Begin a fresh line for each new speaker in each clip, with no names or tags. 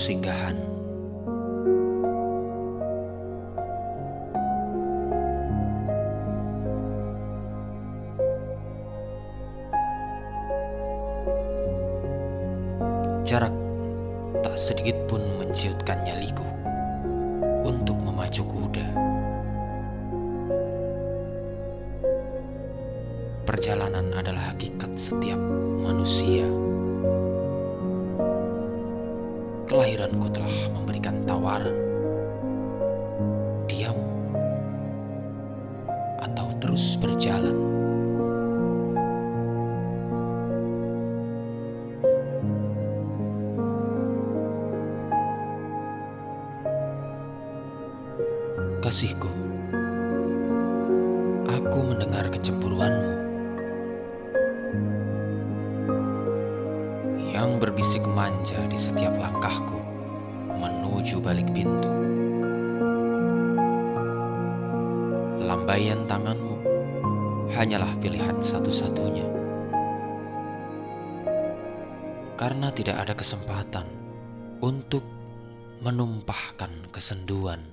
persinggahan. Jarak tak sedikit pun menciutkan nyaliku untuk memacu kuda. Perjalanan adalah hakikat setiap manusia. Kelahiranku telah memberikan tawaran. Diam atau terus berjalan. Kasihku, aku mendengar kecemburuanmu yang berbisik manja di setiap langkahku menuju balik pintu. Lambaian tanganmu hanyalah pilihan satu-satunya. Karena tidak ada kesempatan untuk menumpahkan kesenduan.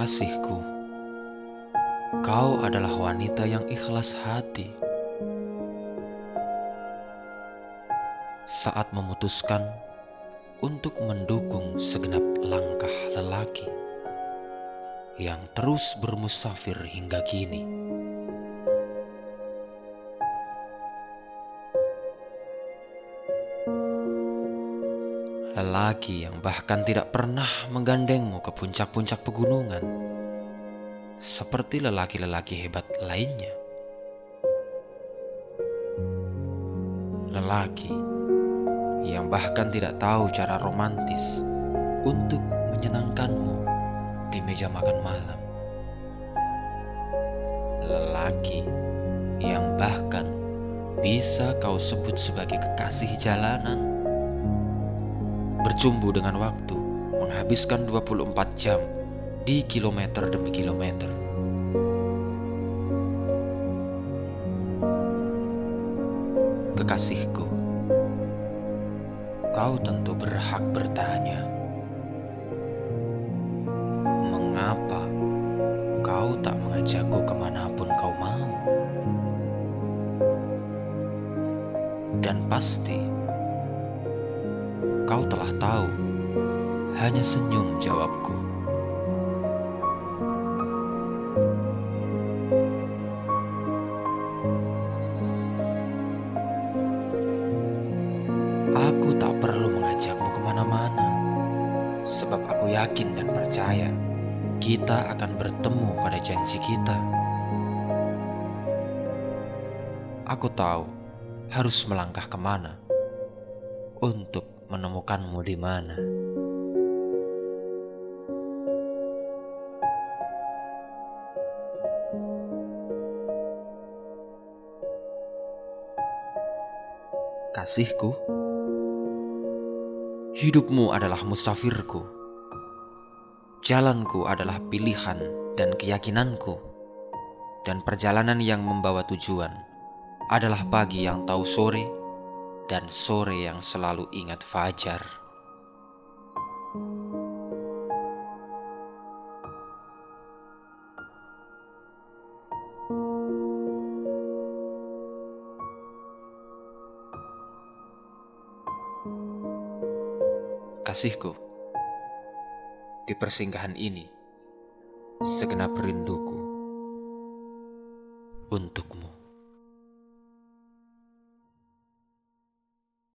Kasihku, kau adalah wanita yang ikhlas hati. Saat memutuskan untuk mendukung segenap langkah lelaki yang terus bermusafir hingga kini. Lelaki yang bahkan tidak pernah menggandengmu ke puncak-puncak pegunungan, seperti lelaki-lelaki hebat lainnya. Lelaki yang bahkan tidak tahu cara romantis untuk menyenangkanmu di meja makan malam. Lelaki yang bahkan bisa kau sebut sebagai kekasih jalanan bercumbu dengan waktu, menghabiskan 24 jam di kilometer demi kilometer. Kekasihku, kau tentu berhak bertanya, mengapa kau tak mengajakku ke mana pun kau mau? Dan pasti Kau telah tahu, hanya senyum jawabku. Aku tak perlu mengajakmu ke mana-mana, sebab aku yakin dan percaya kita akan bertemu pada janji kita. Aku tahu harus melangkah ke mana untuk menemukanmu di mana. Kasihku, hidupmu adalah musafirku. Jalanku adalah pilihan dan keyakinanku, dan perjalanan yang membawa tujuan adalah pagi yang tahu sore dan sore yang selalu ingat fajar. Kasihku, di persinggahan ini, segenap rinduku untukmu.